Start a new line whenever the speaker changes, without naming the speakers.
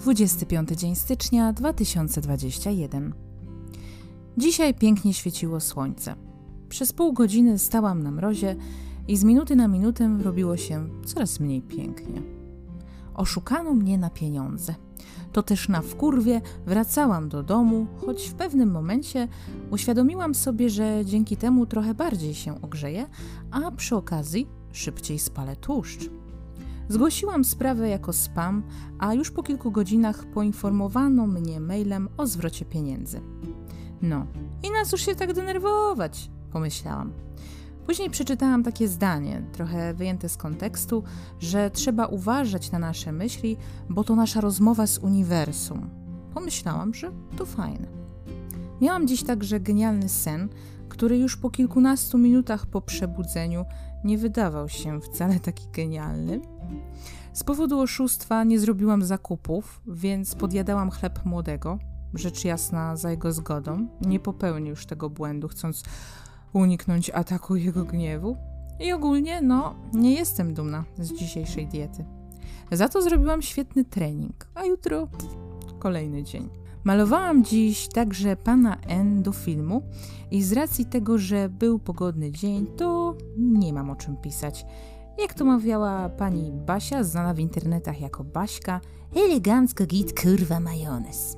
25 dzień stycznia 2021. Dzisiaj pięknie świeciło słońce. Przez pół godziny stałam na mrozie i z minuty na minutę robiło się coraz mniej pięknie. Oszukano mnie na pieniądze. To też na wkurwie wracałam do domu, choć w pewnym momencie uświadomiłam sobie, że dzięki temu trochę bardziej się ogrzeję, a przy okazji szybciej spalę tłuszcz. Zgłosiłam sprawę jako spam, a już po kilku godzinach poinformowano mnie mailem o zwrocie pieniędzy. No, i nas już się tak denerwować, pomyślałam. Później przeczytałam takie zdanie, trochę wyjęte z kontekstu, że trzeba uważać na nasze myśli, bo to nasza rozmowa z uniwersum. Pomyślałam, że to fajne. Miałam dziś także genialny sen, który już po kilkunastu minutach po przebudzeniu nie wydawał się wcale taki genialny. Z powodu oszustwa nie zrobiłam zakupów, więc podjadałam chleb młodego, rzecz jasna za jego zgodą. Nie popełnił już tego błędu, chcąc uniknąć ataku jego gniewu. I ogólnie, no, nie jestem dumna z dzisiejszej diety. Za to zrobiłam świetny trening, a jutro kolejny dzień. Malowałam dziś także pana N do filmu i z racji tego, że był pogodny dzień, to nie mam o czym pisać. Jak to mawiała pani Basia, znana w internetach jako Baśka, elegancko git kurwa majonez.